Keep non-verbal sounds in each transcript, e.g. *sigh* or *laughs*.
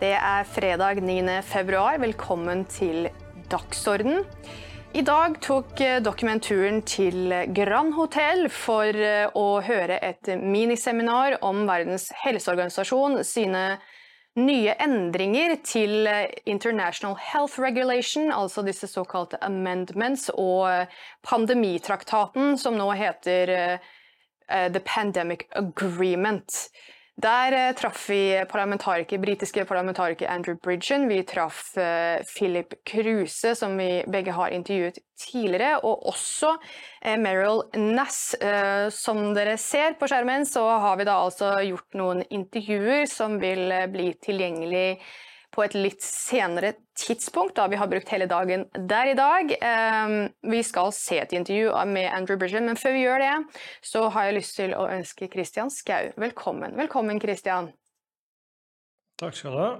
Det er fredag 9. februar. Velkommen til Dagsorden. I dag tok dokumenturen til Grand Hotel for å høre et miniseminar om Verdens helseorganisasjon sine nye endringer til International Health Regulation, altså disse såkalte amendments, og pandemitraktaten, som nå heter The Pandemic Agreement. Der eh, traff vi parlamentariker, britiske parlamentariker Andrew Bridgen. Vi traff eh, Philip Kruse, som vi begge har intervjuet tidligere. Og også eh, Meryl Nass. Som dere ser på skjermen, så har vi da altså gjort noen intervjuer som vil bli tilgjengelig på et litt senere tidspunkt, da vi har brukt hele dagen der i dag. Ehm, vi skal se et intervju med Andrew Bridgen, men før vi gjør det, så har jeg lyst til å ønske Christian Skau velkommen. Velkommen, Christian. Takk skal du ha.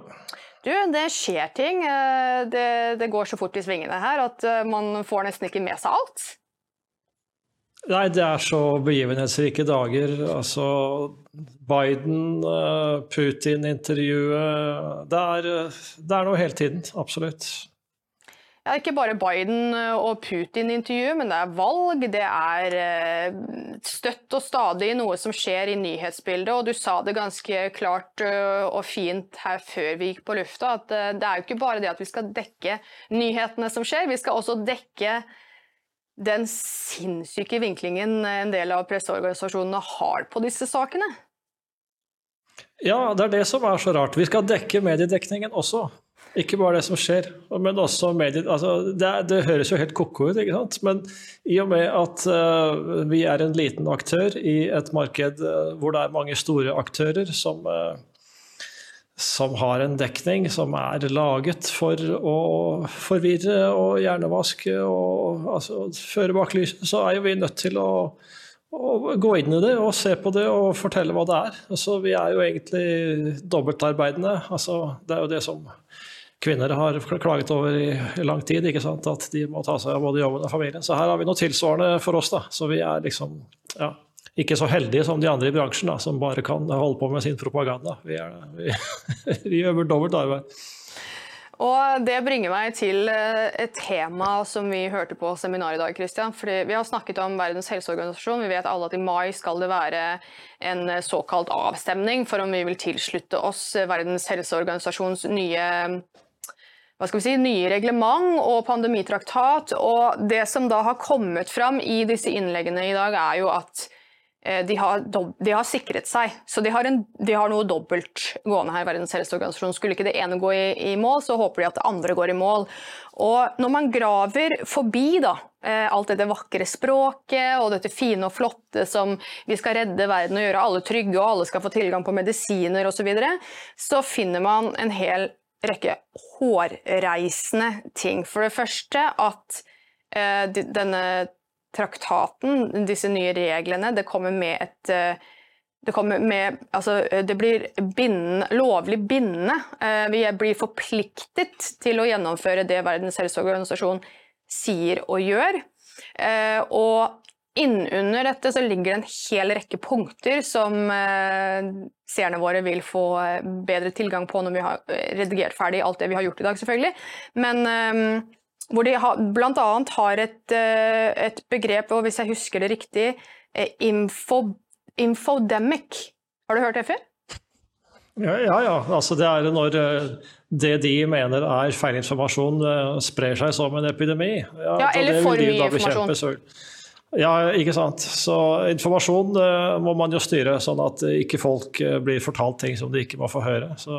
Du, det skjer ting. Eh, det, det går så fort i svingene her at eh, man får nesten ikke med seg alt. Nei, det er så begivenhetsrike dager. Altså Biden, eh, Putin-intervjuet det, det, er noe hele tiden. Absolutt. Ja, ikke bare Biden og Putin-intervju, men det er valg. Det er eh, støtt og stadig noe som skjer i nyhetsbildet. Og du sa det ganske klart eh, og fint her før vi gikk på lufta, at det er jo ikke bare det at vi skal dekke nyhetene som skjer, vi skal også dekke den sinnssyke vinklingen en del av presseorganisasjonene har på disse sakene? Ja, det er det som er så rart. Vi skal dekke mediedekningen også. Ikke bare det som skjer, men også medier. Altså, det, det, høres jo helt ko-ko ut, ikke sant? men i og med at uh, vi er en liten aktør i et marked uh, hvor det er mange store aktører som uh, som har en dekning som er laget for å forvirre og hjernevaske og altså, føre bak lyset, så er jo vi nødt til å, å, gå inn i det og se på det og fortelle hva det er. Altså, vi er jo egentlig dobbeltarbeidende. Altså, det er jo det som kvinner har klaget over i, lang tid, at de må ta seg av både jobben og familien. Så her har vi noe tilsvarende for oss. da, så vi er liksom, ja, ikke så heldige som de andre i bransjen, da, som bare kan holde på med sin propaganda. Vi, er, vi, *laughs* vi gjør dobbelt arbeid. Og Det bringer meg til eh, et tema som vi hørte på seminaret i dag. Christian. Fordi vi har snakket om Verdens helseorganisasjon. Vi vet alle at i mai skal det være en såkalt avstemning for om vi vil tilslutte oss Verdens helseorganisasjons nye hva skal vi si, nye reglement og pandemitraktat. Og det som da har kommet fram i disse innleggene i dag, er jo at de har, de har, sikret seg, så de har, en, de har, noe dobbelt gående her. Verdens helseorganisasjon. Skulle ikke det ene gå i, i, mål, så håper de at det andre går i mål. Og Når man graver forbi da, eh, alt dette vakre språket og dette fine og flotte som vi skal redde verden og gjøre alle trygge og alle skal få tilgang på medisiner osv., så, så finner man en hel rekke hårreisende ting. For det første at eh, denne traktaten, disse nye reglene, det kommer med et det, det, med, altså, det blir bindende, lovlig bindende. Eh, vi blir forpliktet til å gjennomføre det Verdens helseorganisasjon sier og gjør. Eh, og innunder dette så ligger det en hel rekke punkter som seerne våre vil få bedre tilgang på når vi har redigert ferdig alt det vi har gjort i dag, selvfølgelig. Men hvor de bl.a. har et, eh, et, begrep, og hvis jeg husker det riktig, eh, info, infodemic. Har du hørt det før? Ja, ja, ja. Altså, det er når eh, det de mener er feilinformasjon, sprer seg som en epidemi. Ja, ja eller for mye informasjon. Ja, ikke sant. Så informasjon må man jo styre, sånn at ikke folk blir fortalt ting som de ikke må få høre. Så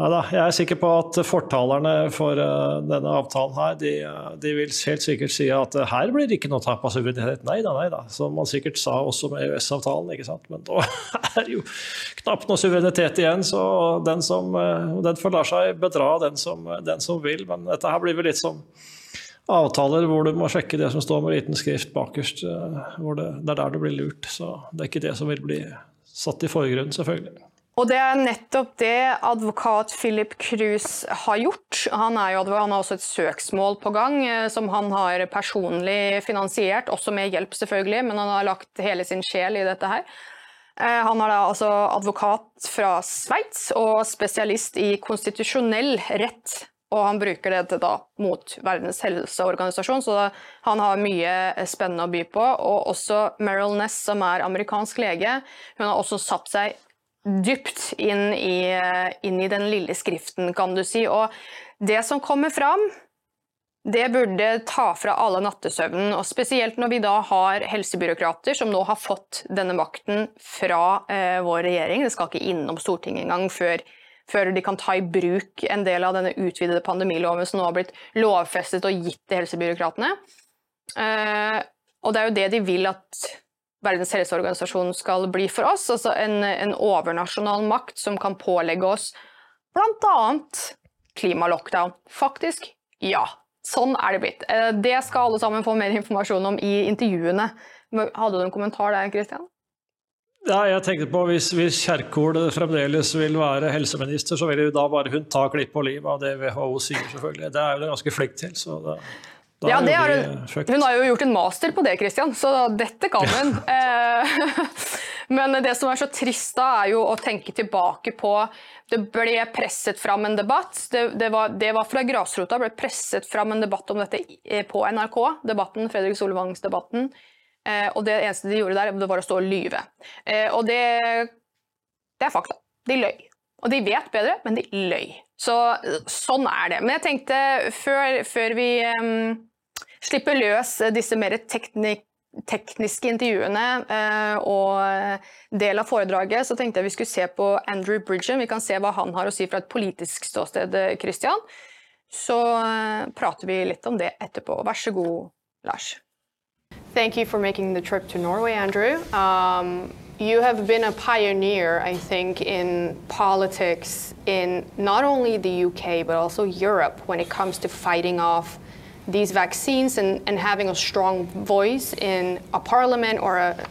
Nei da, jeg er sikker på at fortalerne for uh, denne avtalen her, de, de, vil helt sikkert si at uh, her blir det ikke noe tap av suverenitet. Nei da, nei da. Som man sikkert sa også med EØS-avtalen, ikke sant. Men da *laughs* er jo knapt noe suverenitet igjen, så den, som, den får la seg bedra, den som, den som vil. Men dette her blir vel litt som avtaler hvor du må sjekke det som står med liten skrift bakerst. Hvor det, det er der du blir lurt. Så det er ikke det som vil bli satt i forgrunnen, selvfølgelig. Og det er nettopp det advokat Philip Cruz har gjort. Han, jo, han, har også et søksmål på gang eh, som han har personlig finansiert, også med hjelp selvfølgelig, men han har lagt hele sin sjel i dette her. Eh, han er da altså advokat fra Sveits og spesialist i konstitusjonell rett. Og han bruker det da mot Verdens helseorganisasjon, så han har mye spennende å by på. Og også Meryl Ness, som er amerikansk lege, hun har også satt seg dypt inn i, inn i den lille skriften, kan du si. Og det som kommer fram, det burde ta fra alle nattesøvnen, og spesielt når vi da har helsebyråkrater som nå har fått denne makten fra eh, vår regjering. Det skal ikke innom Stortinget engang før, før de kan ta i bruk en del av denne utvidede pandemiloven som nå har blitt lovfestet og gitt til helsebyråkratene. Eh, og det er jo det de vil at Verdens helseorganisasjon skal bli for oss, altså en, en overnasjonal makt som kan pålegge oss bl.a. klimalockdown. Faktisk, ja. Sånn er det blitt. Eh, det skal alle sammen få mer informasjon om i intervjuene. Hadde du en kommentar der, Kristian? Ja, jeg tenkte på Hvis, hvis Kjerkol fremdeles vil være helseminister, så vil jo da bare hun ta klipp på livet av det WHO sier, selvfølgelig. Det er hun ganske flink til. så da, da ja, har hun, hun, har jo gjort en master på det, Kristian, så dette kan hun. *laughs* Eh, *laughs* men det som er så trist da, er jo å tenke tilbake på det ble presset fram en debatt. Det, det, var, det var, fra grasrota. ble presset fram en debatt om dette på NRK. Debatten, Fredrik Solvangs-debatten. Eh, og det eneste de gjorde der, det var å stå og lyve. Eh, og det, det er fakta. De løy. Og de vet bedre, men de løy. Så sånn er det. Men jeg tenkte, før, før vi um, slipper løs disse mer teknik tekniske intervjuene eh, og del av foredraget, så tenkte jeg vi skulle se på Andrew Bridgen. Vi kan se hva han har å si fra et politisk ståsted, Christian. Så eh, prater vi litt om det etterpå. Vær så god, Lars. Thank you for making the trip to Norway, Andrew. Um, you have been a pioneer, I think, in politics in not only the UK but also Europe when it comes to fighting off these vaccines and, and having a strong voice in a parliament or a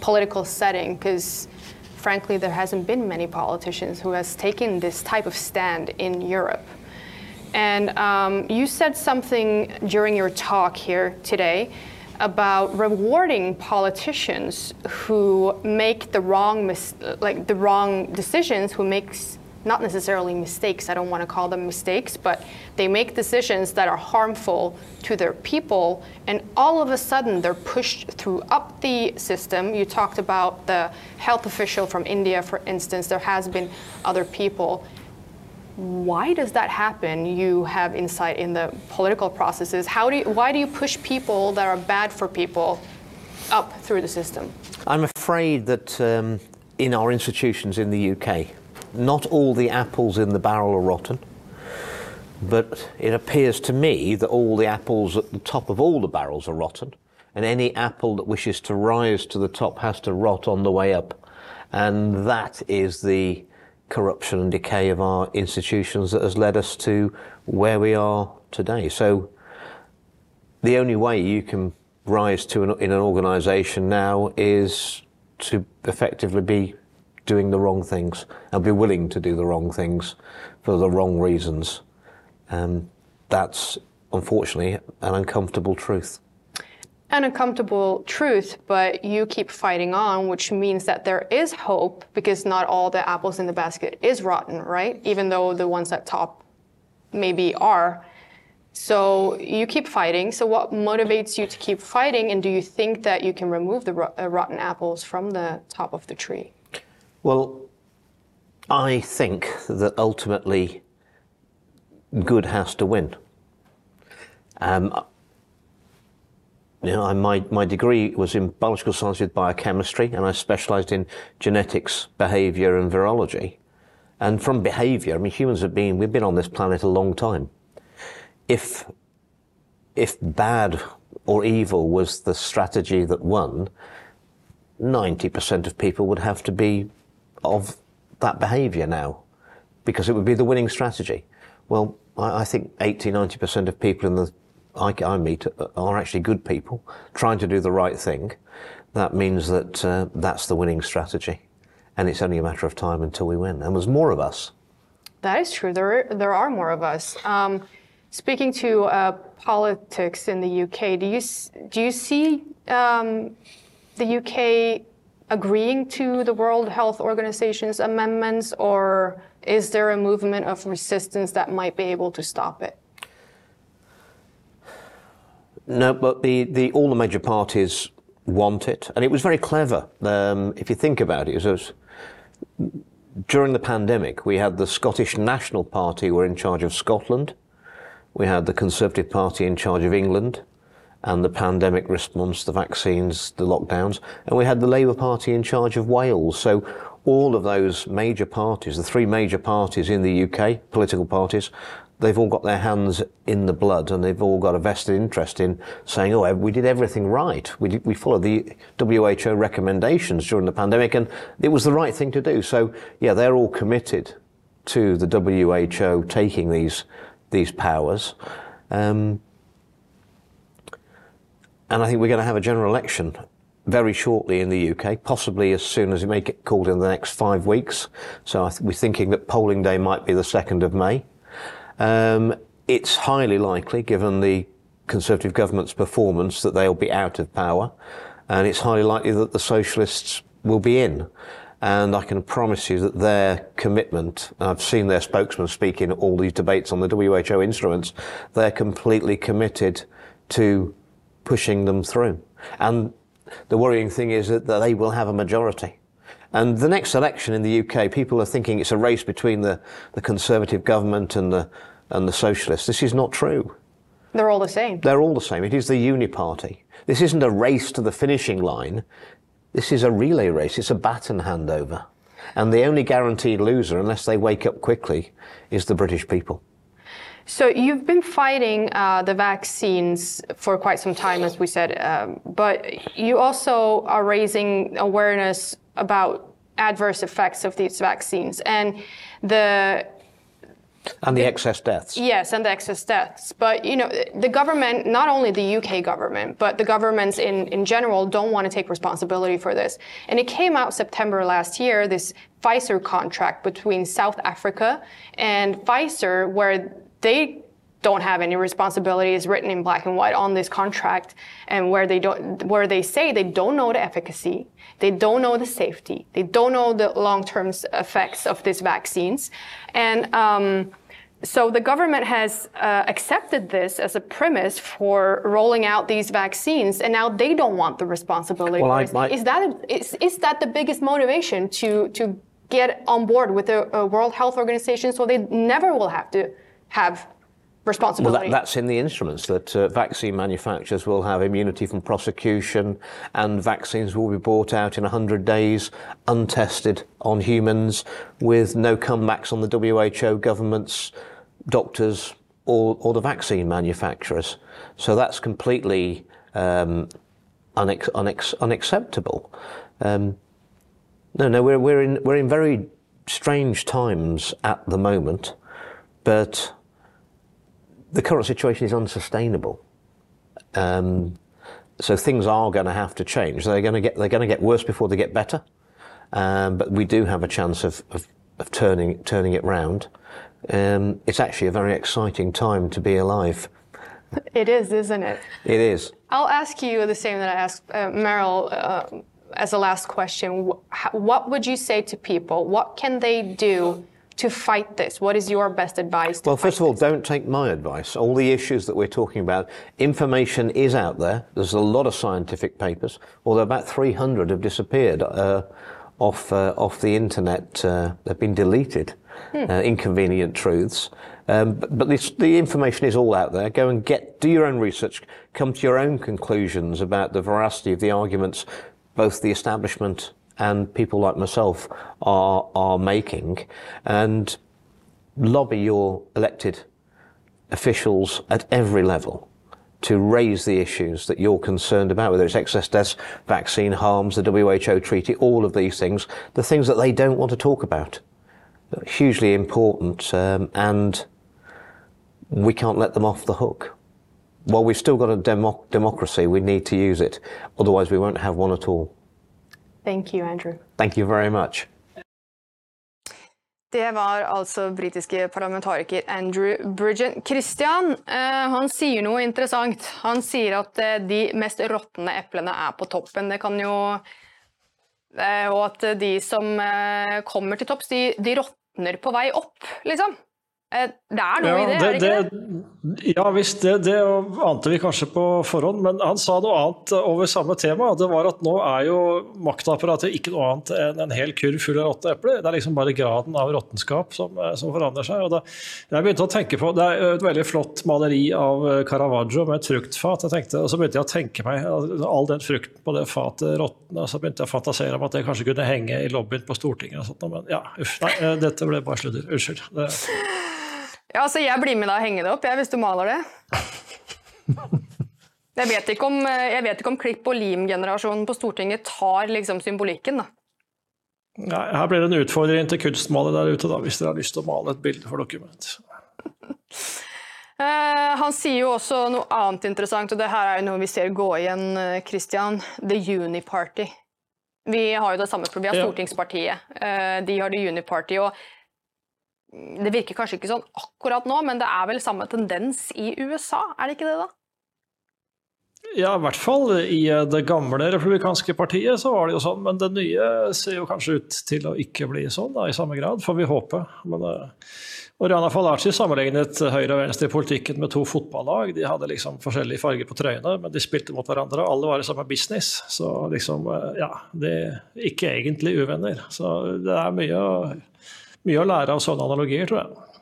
political setting because frankly there hasn't been many politicians who has taken this type of stand in Europe. And um, you said something during your talk here today about rewarding politicians who make the wrong like the wrong decisions, who makes not necessarily mistakes, I don't want to call them mistakes, but they make decisions that are harmful to their people, and all of a sudden they're pushed through up the system. You talked about the health official from India, for instance, there has been other people. Why does that happen? You have insight in the political processes. How do you, why do you push people that are bad for people up through the system? I'm afraid that um, in our institutions in the UK, not all the apples in the barrel are rotten, but it appears to me that all the apples at the top of all the barrels are rotten, and any apple that wishes to rise to the top has to rot on the way up. And that is the corruption and decay of our institutions that has led us to where we are today. So the only way you can rise to an, in an organisation now is to effectively be doing the wrong things and be willing to do the wrong things for the wrong reasons. Um, that's unfortunately an uncomfortable truth. An uncomfortable truth, but you keep fighting on, which means that there is hope because not all the apples in the basket is rotten, right? Even though the ones at top maybe are. So you keep fighting. So what motivates you to keep fighting? And do you think that you can remove the rotten apples from the top of the tree? Well, I think that ultimately good has to win. Um, you know, my, my degree was in biological science with biochemistry, and I specialised in genetics, behaviour, and virology. And from behaviour, I mean, humans have been, we've been on this planet a long time. If, if bad or evil was the strategy that won, 90% of people would have to be of that behaviour now because it would be the winning strategy. Well, I, I think 80, 90% of people in the I, I, meet are actually good people trying to do the right thing. That means that uh, that's the winning strategy. And it's only a matter of time until we win. And there's more of us. That is true. There, there are more of us. Um, speaking to uh, politics in the UK, do you, do you see um, the UK agreeing to the World Health Organization's amendments, or is there a movement of resistance that might be able to stop it? No, but the, the all the major parties want it, and it was very clever. Um, if you think about it, it was, during the pandemic, we had the Scottish National Party were in charge of Scotland, we had the Conservative Party in charge of England, and the pandemic response, the vaccines, the lockdowns, and we had the Labour Party in charge of Wales. So all of those major parties, the three major parties in the UK, political parties, they've all got their hands in the blood and they've all got a vested interest in saying, oh, we did everything right. We, did, we followed the WHO recommendations during the pandemic and it was the right thing to do. So, yeah, they're all committed to the WHO taking these, these powers. Um, and I think we're going to have a general election very shortly in the UK, possibly as soon as it may get called in the next five weeks. So we're thinking that polling day might be the 2nd of May. Um, it's highly likely, given the Conservative government's performance, that they'll be out of power, and it's highly likely that the Socialists will be in. And I can promise you that their commitment, I've seen their spokesman speak in all these debates on the WHO instruments, they're completely committed to pushing them through. And the worrying thing is that they will have a majority. And the next election in the UK, people are thinking it's a race between the, the Conservative government and the, and the Socialists. This is not true. They're all the same. They're all the same. It is the uni party. This isn't a race to the finishing line. This is a relay race. It's a baton handover. And the only guaranteed loser, unless they wake up quickly, is the British people. So you've been fighting uh, the vaccines for quite some time, as we said, um, but you also are raising awareness about adverse effects of these vaccines and the and the excess deaths. Yes, and the excess deaths. But you know, the government, not only the UK government, but the governments in, in general don't want to take responsibility for this. And it came out September last year, this Pfizer contract between South Africa and Pfizer, where they don't have any responsibilities written in black and white on this contract and where they don't where they say they don't know the efficacy they don't know the safety they don't know the long-term effects of these vaccines and um, so the government has uh, accepted this as a premise for rolling out these vaccines, and now they don't want the responsibility. Well, I, I, is that a, is, is that the biggest motivation to to get on board with the uh, World Health Organization, so they never will have to have responsibility. Well, that, that's in the instruments that uh, vaccine manufacturers will have immunity from prosecution and vaccines will be brought out in 100 days, untested on humans, with no comebacks on the WHO, governments, doctors, or, or the vaccine manufacturers. So that's completely um, unex- unex- unacceptable. Um, no, no, we're, we're, in, we're in very strange times at the moment, but the current situation is unsustainable. Um, so things are going to have to change. They're going to get they're going to get worse before they get better. Um, but we do have a chance of, of, of turning turning it round. Um, it's actually a very exciting time to be alive. *laughs* It is, isn't it? It is. I'll ask you the same that I asked uh, Meryl uh, as a last question. What would you say to people? What can they do to fight this? What is your best advice? well, first of all, this? don't take my advice. All the issues that we're talking about, information is out there. There's a lot of scientific papers, although about 300 have disappeared uh, off uh, off the internet. Uh, they've been deleted. Hmm. Uh, inconvenient truths. Um, but, but this, the information is all out there. Go and get, do your own research, come to your own conclusions about the veracity of the arguments both the establishment and people like myself are, are making and lobby your elected officials at every level to raise the issues that you're concerned about, whether it's excess deaths, vaccine harms, the WHO treaty, all of these things, the things that they don't want to talk about. Hugely important, um, and we can't let them off the hook. While we've still got a democ- democracy, we need to use it. Otherwise, we won't have one at all. Thank you, Andrew. Thank you very much. Det var altså britiske parlamentariker Andrew Bridgen. Christian eh, han sier noe interessant. Han sier at eh, de mest råtne eplene er på toppen. Det kan jo Eh, og at de som kommer til topps, de, de råtner på vei opp, liksom. Eh, det er noe Ja, i det, det, er det ikke det? ja visst, det, det ante vi kanskje på forhånd, men han sa noe annet over samme tema. Det var at nå er jo maktapparatet ikke noe annet enn en hel kurv full av råtne epler. Det er liksom bare graden av råttenskap som, eh, som forandrer seg. Og da, jeg begynte å tenke på, Det er et veldig flott maleri av eh, Caravaggio med et fruktfat. Jeg tenkte, og Så begynte jeg å tenke meg altså, all den frukten på det fatet råtne. Så begynte jeg å fantasere om at det kanskje kunne henge i lobbyen på Stortinget. og sånt, Men ja, uff, nei, dette ble bare sludder. Unnskyld. Det, Ja, altså jeg blir med deg og henger det opp, jeg, hvis du maler det. Jeg vet ikke om, eh, jeg vet ikke om klipp- og lim-generasjonen på Stortinget tar liksom symbolikken. da. Nei, her blir det en utfordring til kunstmalere der ute, da, hvis dere har lyst til å male et bilde for dokument. Eh, han sier jo også noe annet interessant, og det her er jo noe vi ser gå igjen, eh, Christian. The Uniparty. Vi har jo det samme problemet. Vi har Ja. Stortingspartiet. De har The Uniparty. og det virker kanskje ikke sånn akkurat nå, men det er vel samme tendens i USA, er det ikke det, da? Ja, i hvert fall i eh, det gamle republikanske partiet så var det jo sånn, men det nye ser jo kanskje ut til å ikke bli sånn da, i samme grad, får vi håpe. Men, uh, Oriana Falaci sammenlignet høyre og venstre i politikken med to fotballag. De hadde liksom forskjellige farger på trøyene, men de spilte mot hverandre. og Alle var i samme business. Så liksom, uh, ja, de er ikke egentlig uvenner. Så det er mye, å- mye å lære av sånne analogier, tror jeg.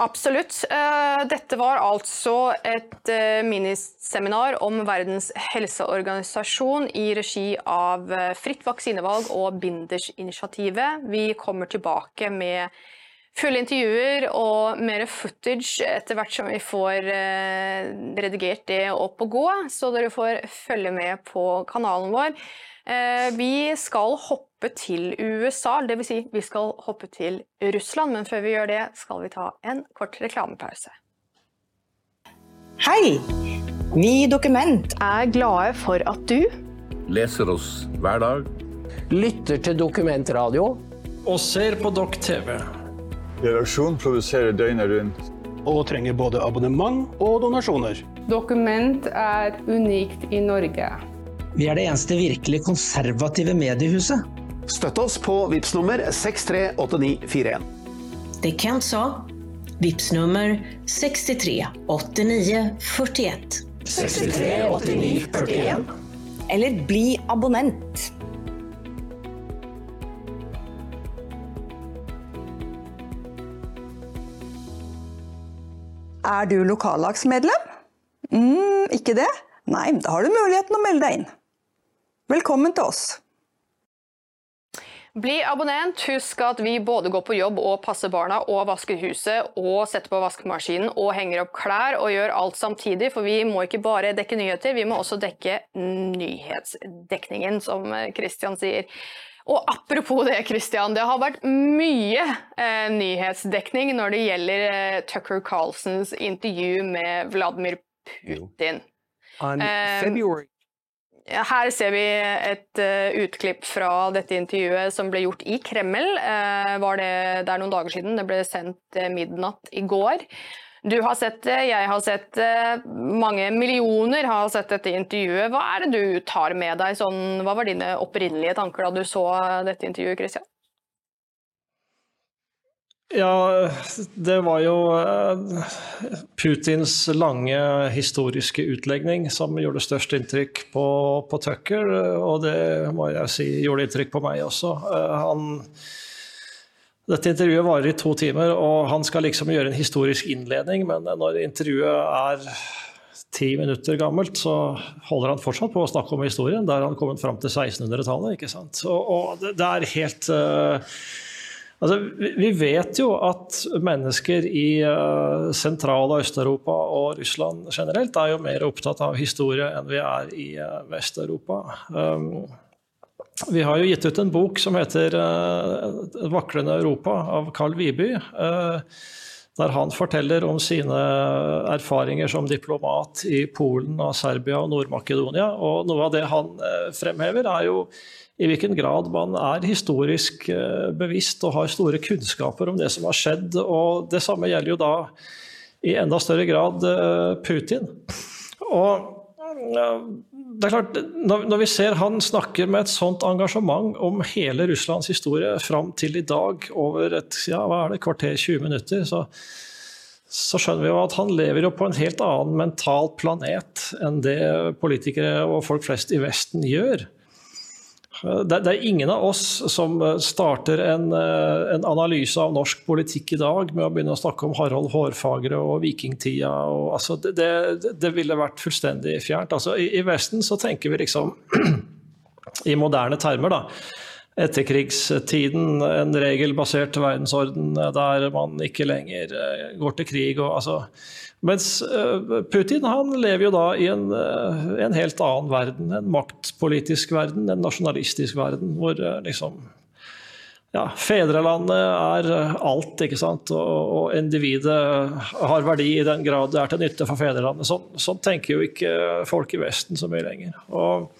Absolutt. Eh, Dette var altså et eh, miniseminar om Verdens helseorganisasjon i regi av eh, Fritt vaksinevalg og Binders-initiativet. Vi kommer tilbake med fulle intervjuer og mer footage etter hvert som vi får redigert det opp og gå, så dere får følge med på kanalen vår. Eh, Vi skal hoppe til USA, dvs. Si vi skal hoppe til Russland, men før vi gjør det, skal vi ta en kort reklamepause. Hei! Vi i Dokument Er glade for at du leser oss hver dag. lytter til dokumentradio Og ser på Dokk TV. Redaksjonen produserer døgnet rundt. og trenger både abonnement og donasjoner. Dokument er unikt i Norge. Vi er det eneste virkelig konservative mediehuset. Støtt oss på VIPS nummer 638941. Det Kent sa. Vips nummer 63 89 41. 63 89 41. eller bli abonnent. Er du lokallagsmedlem? Mm, ikke det? Nei, da har du muligheten å melde deg inn. Velkommen til oss. Bli abonnent. Husk at vi både går på jobb og passer barna og vasker huset og setter på vaskemaskinen og henger opp klær og gjør alt samtidig, for vi må ikke bare dekke nyheter, vi må også dekke nyhetsdekningen, som Kristian sier. Og apropos det, Christian, det har vært mye eh, nyhetsdekning når det gjelder eh, Tucker Carlsons intervju med Vladimir Putin. On Um, February Her ser vi et eh, utklipp fra dette intervjuet som ble gjort i Kreml. Eh, var det, det er noen dager siden. Det ble sendt eh, midnatt i går. Du har sett det, jeg har sett det, mange millioner har sett dette intervjuet. Hva er det du tar med deg? Sånn, hva var dine opprinnelige tanker da du så dette intervjuet, Christian? Ja, det var jo eh, Putins lange historiske utlegning som gjorde størst inntrykk på, på Tucker, og det må jeg si gjorde inntrykk på meg også. Eh, Han, dette intervjuet varer i to timer, og han skal liksom gjøre en historisk innledning, men når intervjuet er ti minutter gammelt, så holder han fortsatt på å snakke om historien. Der han kommet fram til 1600-tallet. ikke sant? Og, og det, det er helt uh, Altså, vi vet jo at mennesker i Sentral- og Øst-Europa og Russland generelt er jo mer opptatt av historie enn vi er i uh, Vest-Europa. Um, vi har jo gitt ut en bok som heter uh, vaklende Europa' av Carl Viby. der han forteller om sine erfaringer som diplomat i Polen, og Serbia og Nord-Makedonia. Og noe av det han fremhever, er jo i hvilken grad man er historisk bevisst og har store kunnskaper om det som har skjedd. Og det samme gjelder jo da i enda større grad Putin. Og det er klart, når, vi ser han snakker med et sånt engasjement om hele Russlands historie fram til i dag, over et ja, hva er det, kvarter, 20 minutter, så, så skjønner vi jo at han lever jo på en helt annen mental planet enn det politikere og folk flest i Vesten gjør. Det, det, er ingen av oss som starter en, en, analyse av norsk politikk i dag med å begynne å snakke om Harald Hårfagre og vikingtida. Og, altså, det, det, ville vært fullstendig fjernt. Altså, i, i, Vesten så tenker vi liksom *clears throat* i moderne termer, da. Etterkrigstiden, en regelbasert verdensorden der man ikke lenger eh, går til krig. Og, altså, mens eh, Putin han lever jo da i en, eh, en, helt annen verden. En maktpolitisk verden, en nasjonalistisk verden, hvor liksom ja, fedrelandet er alt, ikke sant. Og, og, individet har verdi i den grad det er til nytte for fedrelandet. Sånn, sånn tenker jo ikke folk i Vesten så mye lenger. Og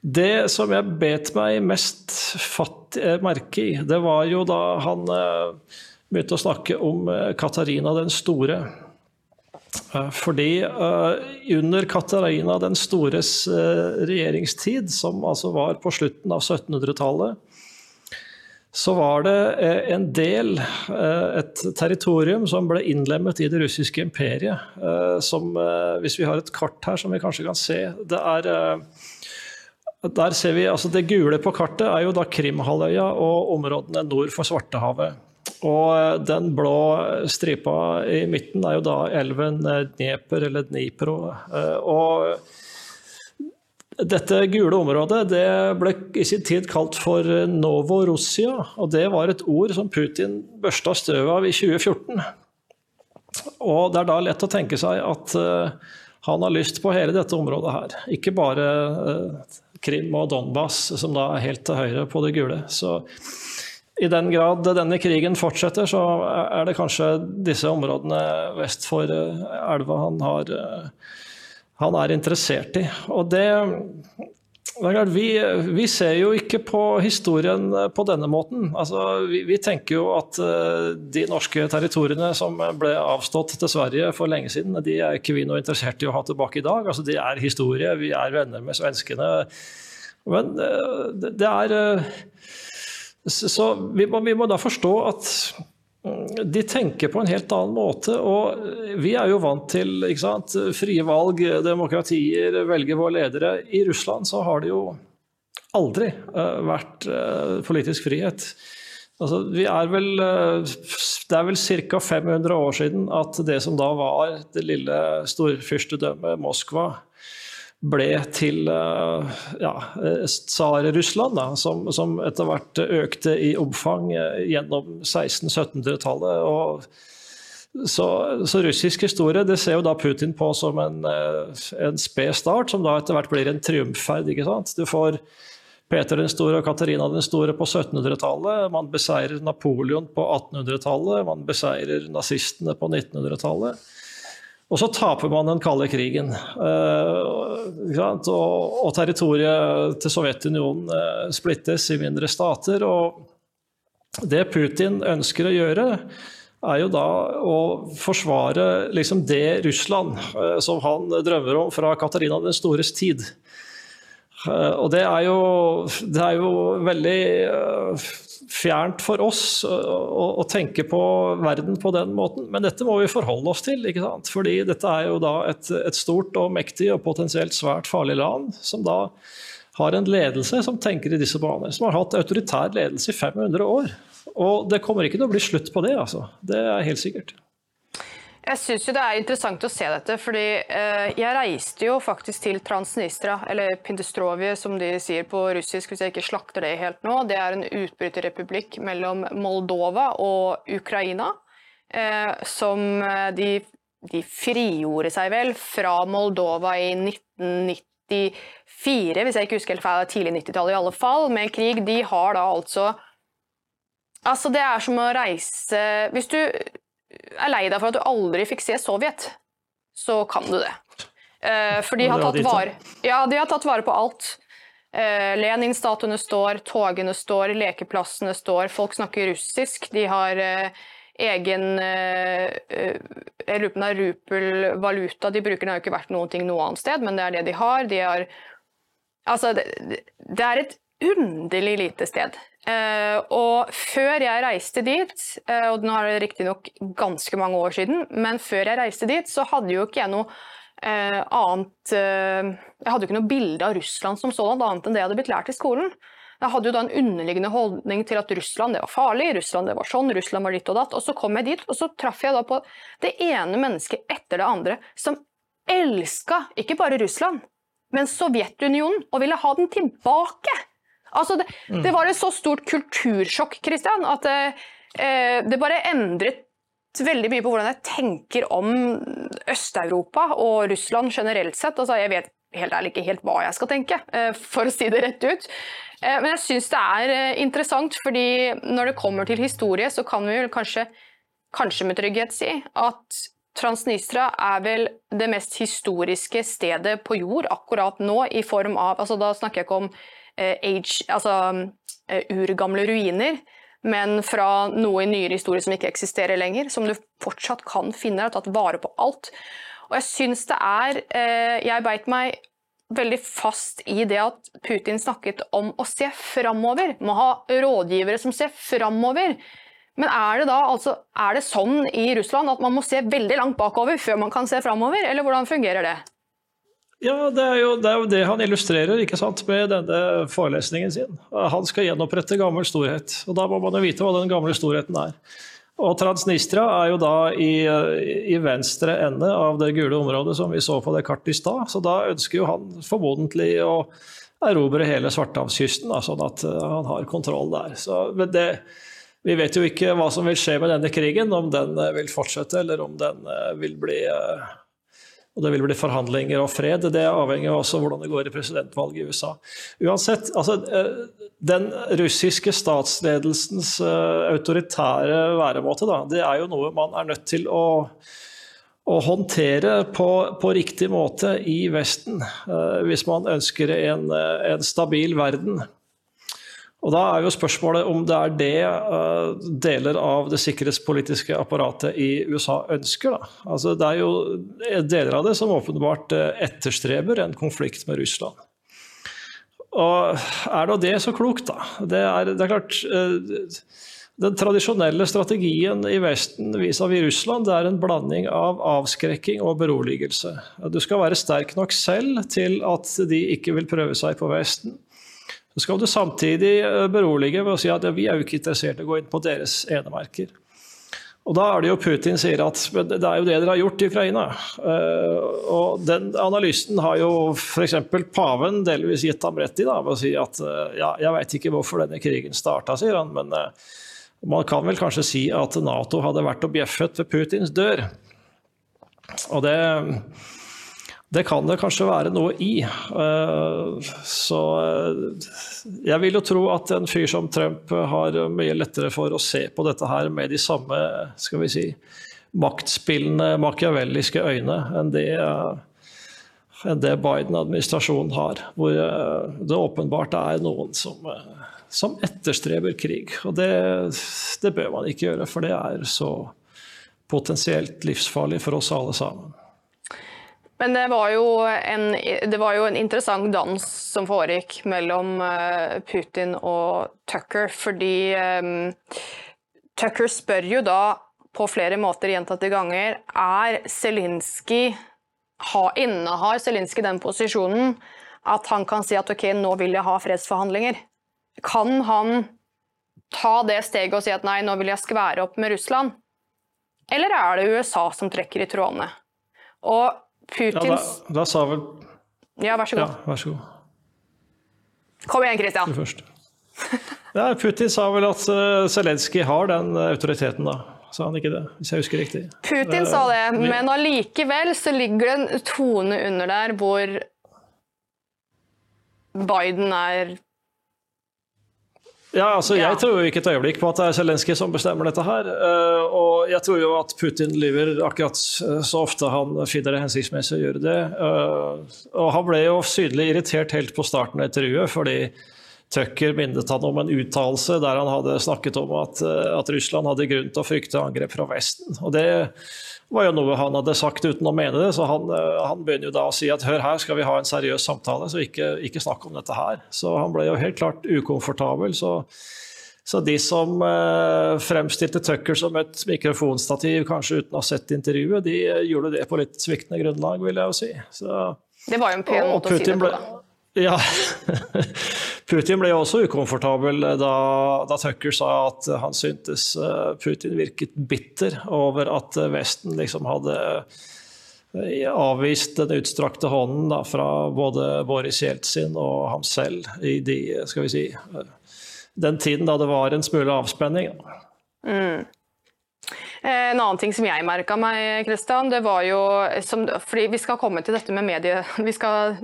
det som jeg bet meg mest fatt merke i, det var jo da han begynte å snakke om Katarina den store. Eh, fordi under Katarina den stores regjeringstid, som altså var på slutten av 1700-tallet, så var det en del, et territorium, som ble innlemmet i det russiske imperiet. som, hvis vi har et kart her som vi kanskje kan se det er der ser vi, altså Det gule på kartet er jo da Krimhalvøya og områdene nord for Svartehavet. Og eh, den blå stripa i midten er jo da elven eh, Dnieper, eller Dnipro. Eh, og dette gule området det ble i sin tid kalt for Novorossia, og det var et ord som Putin børsta støvet av i 2014. Og det er da lett å tenke seg at han har lyst på hele dette området her. Ikke bare Krim og Donbas, som da er helt til høyre på det gule. Så i den grad denne krigen fortsetter, så er det kanskje disse områdene vest for eh, elva han, har, eh, han er interessert i. Og det, vi, vi, ser jo ikke på historien på denne måten. Altså, vi, vi, tenker jo at eh, de norske territoriene som ble avstått til Sverige for lenge siden, de er ikke vi noe interessert i å ha tilbake i dag. Altså, de er historie, vi er venner med svenskene. Men det er så vi må, vi må, da forstå at de tenker på en helt annen måte. Og vi er jo vant til sant, frie valg, demokratier, velge våre ledere. I Russland så har det jo aldri uh, vært uh, politisk frihet. Altså, vi er vel, uh, det er vel ca. 500 år siden at det som da var det lille storfyrstedømmet Moskva, ble til uh, ja, Tsar-Russland, som, som, etter hvert økte i omfang eh, gjennom 1600-1700-tallet. Så, så, russisk historie det ser jo da Putin på som en, eh, en sped start, som da etter hvert blir en triumfferd. ikke sant? Du får Peter den store og Katarina den store på 1700-tallet. Man beseirer Napoleon på 1800-tallet. Man beseirer nazistene på 1900-tallet. Og så taper man den kalde krigen. Eh, og, territoriet til Sovjetunionen eh, splittes i mindre stater. Og det Putin ønsker å gjøre, er jo da å forsvare liksom det Russland eh, som han drømmer om fra Katarina den stores tid. Og det er jo, det er jo veldig fjernt for oss å, å, tenke på verden på den måten, men dette må vi forholde oss til. ikke sant? Fordi dette er jo da et, et stort og mektig og potensielt svært farlig land, som da har en ledelse som tenker i disse baner. Som har hatt autoritær ledelse i 500 år. Og det kommer ikke til å bli slutt på det, altså. Det er helt sikkert. Jeg syns det er interessant å se dette, fordi eh, jeg reiste jo faktisk til Transnistra, eller Pindestrovje som de sier på russisk hvis jeg ikke slakter det helt nå. Det er en utbryterrepublikk mellom Moldova og Ukraina. Eh, som eh, de, de, frigjorde seg vel fra Moldova i 1994, hvis jeg ikke husker helt feil, tidlig 90-tallet i alle fall, med krig. De har da altså Altså, det er som å reise Hvis du er lei deg for at du aldri fikk se Sovjet, så kan du det. Uh, for de har, tatt vare, ja, de har tatt vare på alt. Uh, Lenin-statuene står, togene står, lekeplassene står. Folk snakker russisk. De har egen eh, eh, Jeg lurer på om det er rupel-valuta de bruker. Det har jo ikke vært noen ting noe annet sted, men det er det de har. De har altså, det, det er et underlig lite sted. Uh, og før jeg reiste dit, uh, og nå er det riktignok ganske mange år siden, men før jeg reiste dit, så hadde jo ikke jeg noe uh, annet Jeg hadde jo ikke noe bilde av Russland som sånn, annet enn det jeg hadde blitt lært i skolen. Jeg hadde jo da en underliggende holdning til at Russland det var farlig, Russland det var sånn, Russland var ditt og datt. Og så kom jeg dit, og så traff jeg da på det ene mennesket etter det andre som elska ikke bare Russland, men Sovjetunionen, og ville ha den tilbake. Altså det, mm. det, var et så stort kultursjokk, Christian, at det, eh, det bare endret veldig mye på hvordan jeg tenker om Øst-Europa og Russland generelt sett. Altså, jeg vet helt ærlig ikke helt hva jeg skal tenke, eh, for å si det rett ut. Eh, men jeg syns det er interessant, fordi når det kommer til historie, så kan vi vel kanskje, kanskje med trygghet si at Transnistria er vel det mest historiske stedet på jord akkurat nå, i form av altså Da snakker jeg ikke om Eh, age, altså eh, urgamle ruiner, men fra noe i nyere historie som ikke eksisterer lenger, som du fortsatt kan finne. og tatt vare på alt. Og jeg syns det er eh, Jeg beit meg veldig fast i det at Putin snakket om å se framover. Må ha rådgivere som ser framover. Men er det da altså, er det sånn i Russland at man må se veldig langt bakover før man kan se framover, eller hvordan fungerer det? Ja, det er, jo, det er, jo, det han illustrerer ikke sant, med denne forelesningen sin. Han skal gjenopprette gammel storhet. og Da må man jo vite hva den gamle storheten er. Og Transnistria er jo da i, i, venstre ende av det gule området som vi så på det kartet i stad. Så da ønsker jo han formodentlig å erobre hele Svartehavskysten, sånn at uh, han har kontroll der. Så, det, vi vet jo ikke hva som vil skje med denne krigen, om den uh, vil fortsette eller om den uh, vil bli og det vil bli forhandlinger og fred. Det avhenger også av hvordan det går i presidentvalget i USA. Uansett, altså, eh, Den russiske statsledelsens eh, autoritære væremåte, da, det er jo noe man er nødt til å, å håndtere på, på, riktig måte i Vesten, eh, hvis man ønsker en, en stabil verden. Og Da er jo spørsmålet om det er det uh, deler av det sikkerhetspolitiske apparatet i USA ønsker. Da. Altså, det er jo deler av det som åpenbart uh, etterstreber en konflikt med Russland. Og er da det så klokt, da? Det er, det er klart Den tradisjonelle strategien i Vesten vis-à-vis Russland det er en blanding av avskrekking og beroligelse. Du skal være sterk nok selv til at de ikke vil prøve seg på Vesten. Så skal du samtidig eh, berolige ved å si at ja, vi er jo ikke interessert i å gå inn på deres enemerker. Og da er det jo Putin sier at det er jo det dere har gjort i Ukraina. Uh, og den analysen har jo f.eks. paven delvis gitt ham rett i, da, ved å si at uh, ja, jeg veit ikke hvorfor denne krigen starta, sier han, men man kan vel kanskje si at Nato hadde vært og bjeffet ved Putins dør. Og det det kan det kanskje være noe i. Eh, så eh, jeg vil jo tro at en fyr som Trump har mye lettere for å se på dette her med de samme skal vi si, maktspillende, machiavelliske øyne enn det, enn det Biden-administrasjonen har. Hvor eh, det åpenbart er noen som, som etterstreber krig. Og det, det bør man ikke gjøre, for det er så potensielt livsfarlig for oss alle sammen. Men det var, en, det var jo en interessant dans som foregikk mellom eh, Putin og Tucker, fordi um, Tucker spør jo da på flere måter gjentatte ganger er Zelinskyj Innehar Zelinskyj den posisjonen at han kan si at ok, nå vil jeg ha fredsforhandlinger? Kan han ta det steget og si at nei, nå vil jeg skvære opp med Russland? Eller er det USA som trekker i trådene? Og Putins ja, da, da, sa vel Ja, vær så god. Ja, vær så god. Kom igjen, Christian. Du først. Ja, Putin sa vel at uh, Zelenskyj har den autoriteten, da. Sa han ikke det, hvis jeg husker riktig? Putin sa det, men allikevel så ligger det en tone under der hvor Biden er ja, altså Jeg tror jo ikke et øyeblikk på at det er Zelenskyj som bestemmer dette her. Eh, og jeg tror jo at Putin lyver akkurat eh, så ofte han finner det hensiktsmessig å gjøre det. Eh, og han ble jo sydlig irritert helt på starten av intervjuet, fordi Tucker minnet han om en uttalelse der han hadde snakket om at, at, Russland hadde grunn til å frykte angrep fra Vesten. Og Det var jo noe han hadde sagt uten å mene det, så han, han begynner jo da å si at hør her, skal vi ha en seriøs samtale, så ikke, ikke snakk om dette her. Så han ble jo helt klart ukomfortabel. så så de som eh, fremstilte Tucker som et mikrofonstativ, kanskje uten å ha sett intervjuet, de gjorde det på litt sviktende grunnlag, vil jeg jo si. Så, det var jo en pen måte å si det på, da. Ja. *laughs* Putin ble jo også ukomfortabel da, da, Tucker sa at han syntes eh, Putin virket bitter over at Vesten liksom hadde eh, avvist den utstrakte hånden da, fra både Boris Jeltsin og ham selv i de, skal vi si den tiden da det var en smule avspenning. Mm. Eh, en annen ting som jeg merka meg, Kristian, det var jo som, fordi Vi skal komme til dette med medie... *laughs* Vi skal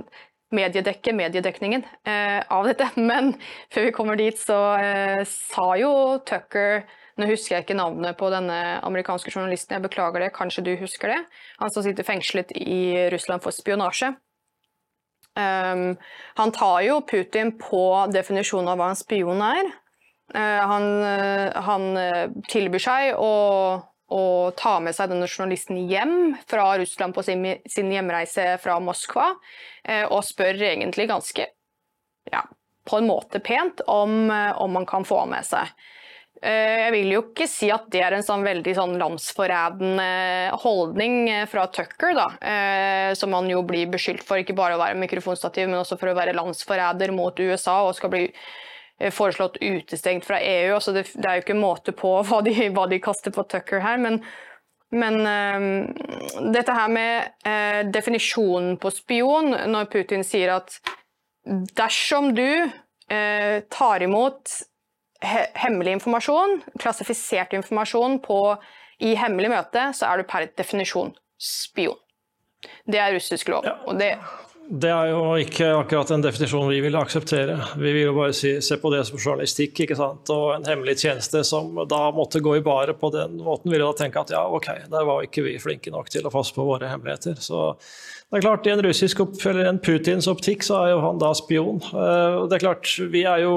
mediedekke mediedekningen eh, av dette. *laughs* Men før vi kommer dit, så eh, sa jo Tucker Nå husker jeg ikke navnet på denne amerikanske journalisten, jeg beklager det, kanskje du husker det? Han som sitter fengslet i Russland for spionasje. Um, han tar jo Putin på definisjonen av hva en spion er. Uh, han, uh, han uh, tilbyr seg å, å, ta med seg denne journalisten hjem fra Russland på sin, sin hjemreise fra Moskva, og spør egentlig ganske, ja, på en måte pent, om, om man kan få med seg. Eh, jeg vil jo ikke si at det er en sånn veldig sånn landsforrædende holdning eh, fra Tucker, da. Eh, som han jo blir beskyldt for ikke bare å være mikrofonstativ, men også for å være landsforræder mot USA og skal bli foreslått utestengt fra EU. Altså det, det, er jo ikke måte på *laughs* hva de, hva de kaster på Tucker her. Men, men uh, dette her med uh, definisjonen på spion, når Putin sier at dersom du uh, tar imot hemmelig informasjon, klassifisert informasjon på, i hemmelig møte, så er du per definisjon spion. Det er russisk lov. Ja. og det det er jo ikke akkurat en definisjon vi vil akseptere. Vi vil jo bare si, se på det som journalistikk ikke sant? og en hemmelig tjeneste som da måtte gå i baret på den måten, vil da tenke at ja, ok, der var ikke vi flinke nok til å passe på våre hemmeligheter. Så det er klart, i en russisk eller en Putins optikk så er jo han da spion. Eh, det er klart, vi er jo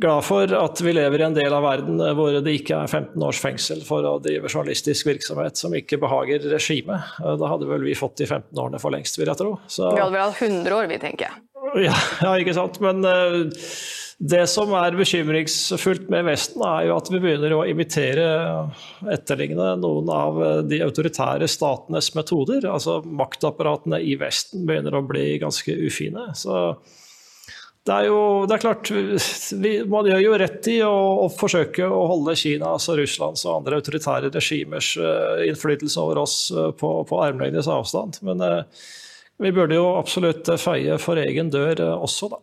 glad for at vi lever i en del av verden hvor det ikke er 15 års fengsel for å drive journalistisk virksomhet som ikke behager regimet. Da hadde vel vi fått de 15 årene for lengst, vil jeg tro. Så... Vi hadde vel hatt 100 år, vi, tenker jeg. Ja, *laughs* ja ikke sant. Men uh, det som er bekymringsfullt med Vesten, er jo at vi begynner å imitere, etterligne noen av de autoritære statenes metoder. Altså maktapparatene i Vesten begynner å bli ganske ufine. Så det er jo det er klart, vi, Man gjør jo rett i å, å, forsøke å holde Kinas og Russlands og andre autoritære regimers uh, innflytelse over oss uh, på, på armlengdes avstand. Men uh, vi burde jo absolutt feie for egen dør også, da.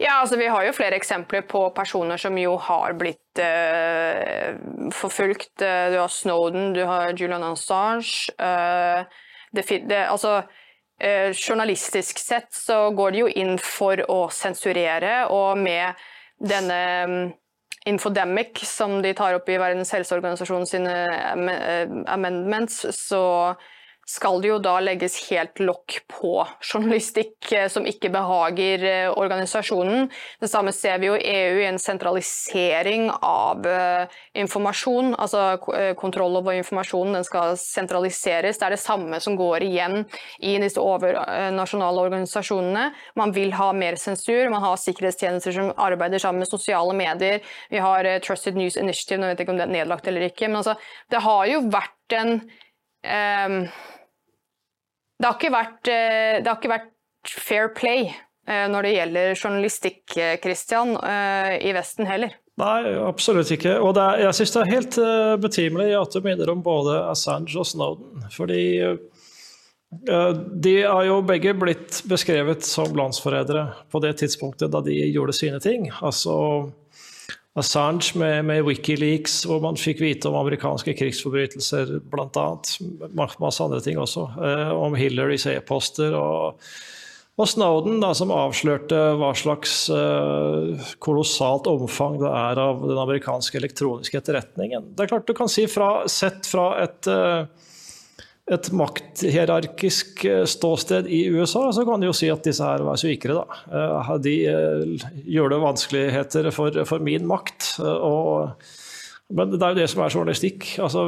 Ja, altså Vi har jo flere eksempler på personer som jo har blitt forfulgt. Du har Snowden, du har Julian Assange. det, det, altså eh, journalistisk sett så går de jo inn for å sensurere, og med denne um, Infodemic som de tar opp i Verdens helseorganisasjon sine eh, amendments, så skal det jo da legges helt lokk på journalistikk eh, som ikke behager eh, organisasjonen. Det samme ser vi jo i EU i en sentralisering av eh, informasjon. Altså kontroll over informasjonen den skal sentraliseres. Det er det samme som går igjen i disse overnasjonale organisasjonene. Man vil ha mer sensur, man har sikkerhetstjenester som arbeider sammen med sosiale medier. Vi har Trusted News Initiative, nå vet jeg ikke om det er nedlagt eller ikke. Men altså, det har jo vært en det har vært, eh, det har ikke vært fair play eh, når det gjelder journalistikk, eh, Christian, i Vesten heller. Nei, absolutt ikke. Og er, jeg syns det er helt betimelig at du minner om både Assange og Snowden. Fordi de har jo begge blitt beskrevet som landsforrædere på det tidspunktet da de gjorde sine ting. Altså Assange med, med, Wikileaks, hvor man fikk vite om amerikanske krigsforbrytelser bl.a. Masse andre ting også. Eh, om Hillarys e-poster. Og, og, Snowden, da, som avslørte hva slags eh, kolossalt omfang det er av den amerikanske elektroniske etterretningen. Det er klart du kan si fra, Sett fra et eh, et makthierarkisk eh, ståsted i USA, så kan du jo si at disse her var svikere, da. Eh, de eh, gjør det vanskeligheter for, for min makt. Og, men det er jo det som er journalistikk. Altså,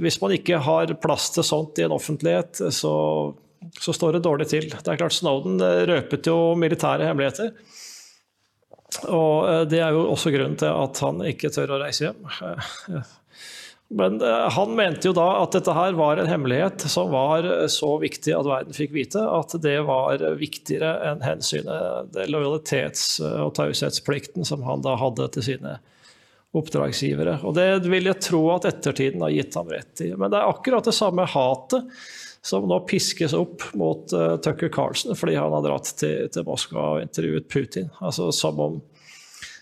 hvis man ikke har plass til sånt i en offentlighet, så, så står det dårlig til. Det er klart Snowden røpet jo militære hemmeligheter. Og det er jo også grunnen til at han ikke tør å reise hjem. *laughs* Men eh, han mente jo da at dette her var en hemmelighet som var så viktig at verden fikk vite, at det var viktigere enn hensynet, lojalitets- og taushetsplikten som han da hadde til sine oppdragsgivere. Og det vil jeg tro at ettertiden har gitt ham rett i. Men det er akkurat det samme hatet som nå piskes opp mot uh, Tucker Carlsen fordi han har dratt til, til Moskva og intervjuet Putin. Altså Som om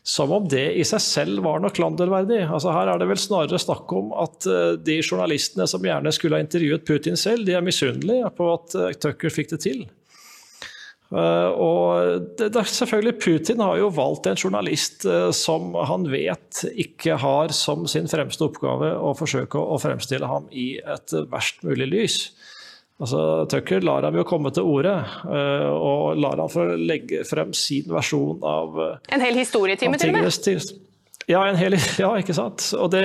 som om det i seg selv var noe klanderverdig. Altså her er det vel snarere snakk om at uh, de journalistene som gjerne skulle ha intervjuet Putin selv, de er misunnelige på at uh, Tucker fikk det til. Uh, og det, det, selvfølgelig Putin har jo valgt en journalist som han vet ikke har som sin fremste oppgave å forsøke å fremstille ham i et verst mulig lys. Altså, Tucker lar ham jo komme til orde, uh, og lar ham få legge frem sin versjon av uh, En hel historietime, til og med? Ja, hel, *laughs* ja, ikke sant. Og det,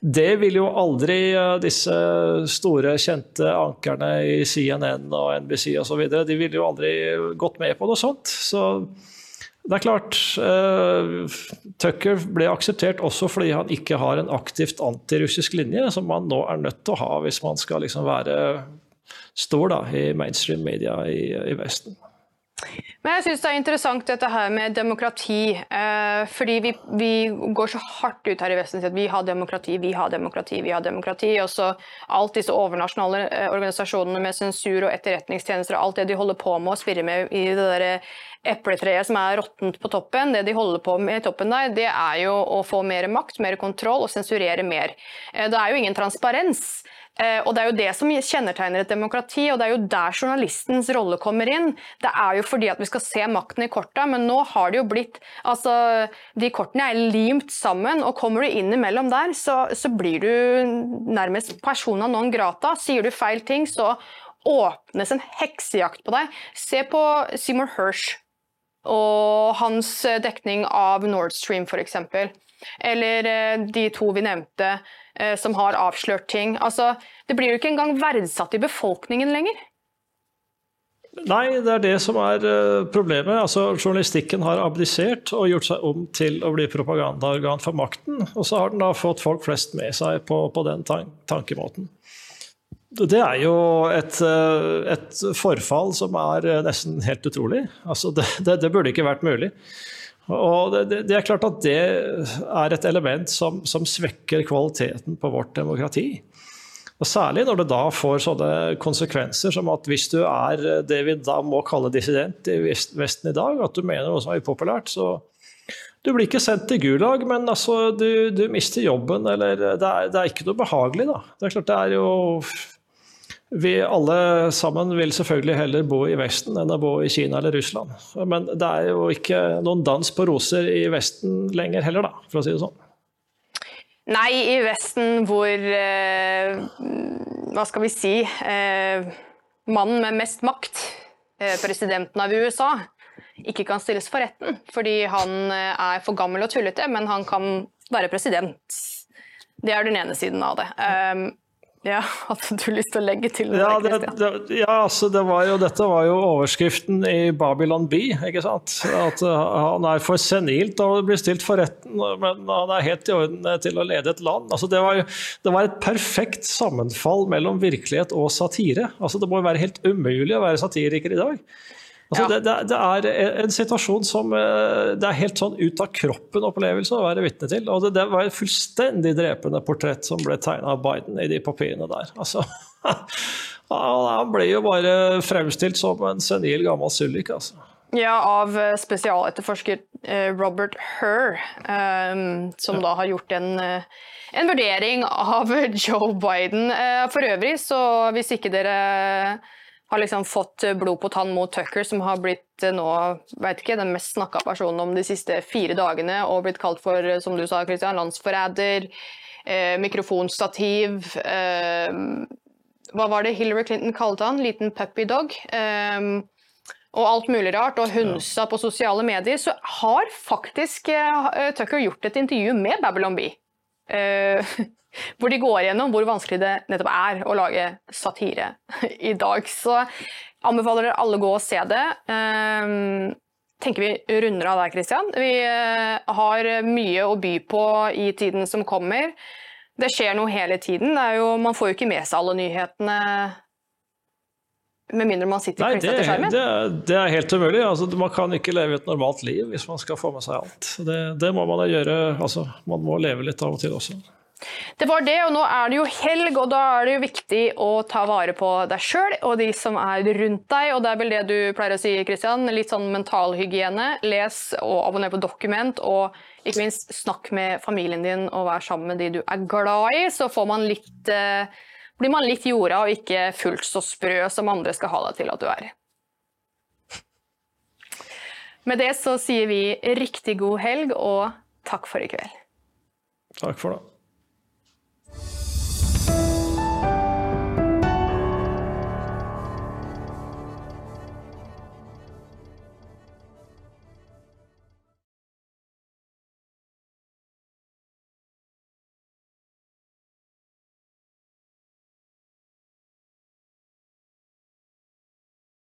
det vil jo aldri uh, disse store, kjente ankerne i CNN og NBC osv. De ville jo aldri gått med på noe sånt. Så det er klart uh, Tucker ble akseptert også fordi han ikke har en aktivt antirussisk linje, som man nå er nødt til å ha hvis man skal liksom være står da, i mainstream media i, i Vesten. Men jeg syns det er interessant dette her med demokrati. Eh, fordi vi, vi, går så hardt ut her i Vesten og sier at vi har demokrati, vi har demokrati, vi har demokrati. Og så alt disse overnasjonale eh, organisasjonene med sensur og etterretningstjenester og alt det de holder på med å spirrer med i det derre epletreet som er råttent på toppen, det de holder på med i toppen der, det er jo å få mer makt, mer kontroll og sensurere mer. Eh, det er jo ingen transparens. Eh, og Det er jo det som kjennetegner et demokrati, og det er jo der journalistens rolle kommer inn. Det er jo fordi at vi skal se makten i korta, men nå har det jo blitt altså, De kortene er limt sammen, og kommer du inn imellom der, så, så blir du nærmest persona non grata. Sier du feil ting, så åpnes en heksejakt på deg. Se på Seymour Hirsch og hans dekning av Nord Stream, f.eks. Eller eh, de to vi nevnte Eh, som har avslørt ting. Altså, det blir jo ikke engang verdsatt i befolkningen lenger. Nei, det er det som er eh, problemet. Altså, journalistikken har abdisert og gjort seg om til å bli propagandaorgan for makten. Og så har den da fått folk flest med seg på, på den tan tankemåten. Det er jo et, et, forfall som er nesten helt utrolig. Altså, det, det, det burde ikke vært mulig. Og det, det, er klart at det er et element som, som, svekker kvaliteten på vårt demokrati. Og Særlig når det da får sånne konsekvenser som at hvis du er det vi da må kalle dissident i Vesten i dag, at du mener noe som er upopulært, så du blir ikke sendt til Gulag, men altså, du, du mister jobben, eller det er, det er, ikke noe behagelig, da. Det er klart det er jo vi alle sammen vil selvfølgelig heller bo i Vesten enn å bo i Kina eller Russland. Men det er jo ikke noen dans på roser i Vesten lenger heller, da, for å si det sånn. Nei, i Vesten hvor eh, Hva skal vi si eh, Mannen med mest makt, eh, presidenten av USA, ikke kan stilles for retten fordi han er for gammel og tullete, men han kan være president. Det er den ene siden av det. Ja, *laughs* Hadde du lyst til å legge til noe? Ja, det, det, ja altså det var jo, dette var jo overskriften i Babylon B. ikke sant? At uh, han er for senilt til å bli stilt for retten, men han er helt i orden til å lede et land. Altså det, var jo, det var et perfekt sammenfall mellom virkelighet og satire. Altså det må jo være helt umulig å være satiriker i dag. Altså, ja. det, det, er en situasjon som eh, det er helt sånn ut av kroppen-opplevelse å være vitne til. Og det, det, var et fullstendig drepende portrett som ble tegna av Biden i de papirene der. Altså, *laughs* han ble jo bare fremstilt som en senil gammel sullik. Altså. Ja, av eh, spesialetterforsker eh, Robert Herr, um, som da har gjort en, en vurdering av Joe Biden. For øvrig, så hvis ikke dere har liksom fått blod på tann mot Tucker, som har blitt eh, nå, vet ikke, den mest snakka personen om de siste fire dagene, og blitt kalt for, eh, som du sa, Christian, landsforræder, eh, mikrofonstativ, eh, Hva var det Hillary Clinton kalte han? Liten puppy dog. Um, og alt mulig rart, og hunsa på sosiale medier, så har faktisk uh, Tucker gjort et intervju med Babylon Bee. *laughs* Hvor de går gjennom hvor vanskelig det nettopp er å lage satire i dag. Så anbefaler dere alle å gå og se det. Um, tenker vi runder av der, Christian. Vi uh, har mye å by på i tiden som kommer. Det skjer noe hele tiden. Jo, man får jo ikke med seg alle nyhetene med mindre man sitter Nei, til skjermen. Det, det er helt umulig. Altså, man kan ikke leve et normalt liv hvis man skal få med seg alt. Det, det må man gjøre. Altså, man må leve litt av og til også. Det var det, og nå er det jo helg, og da er det jo viktig å ta vare på deg sjøl og de som er rundt deg. Og det er vel det du pleier å si, Kristian. Litt sånn mentalhygiene. Les og abonner på Dokument, og ikke minst snakk med familien din og vær sammen med de du er glad i, så man litt eh, blir man litt jorda og ikke fullt så sprø som andre skal ha deg til at du er. Med det så sier vi riktig god helg og takk for i kveld. Takk for det.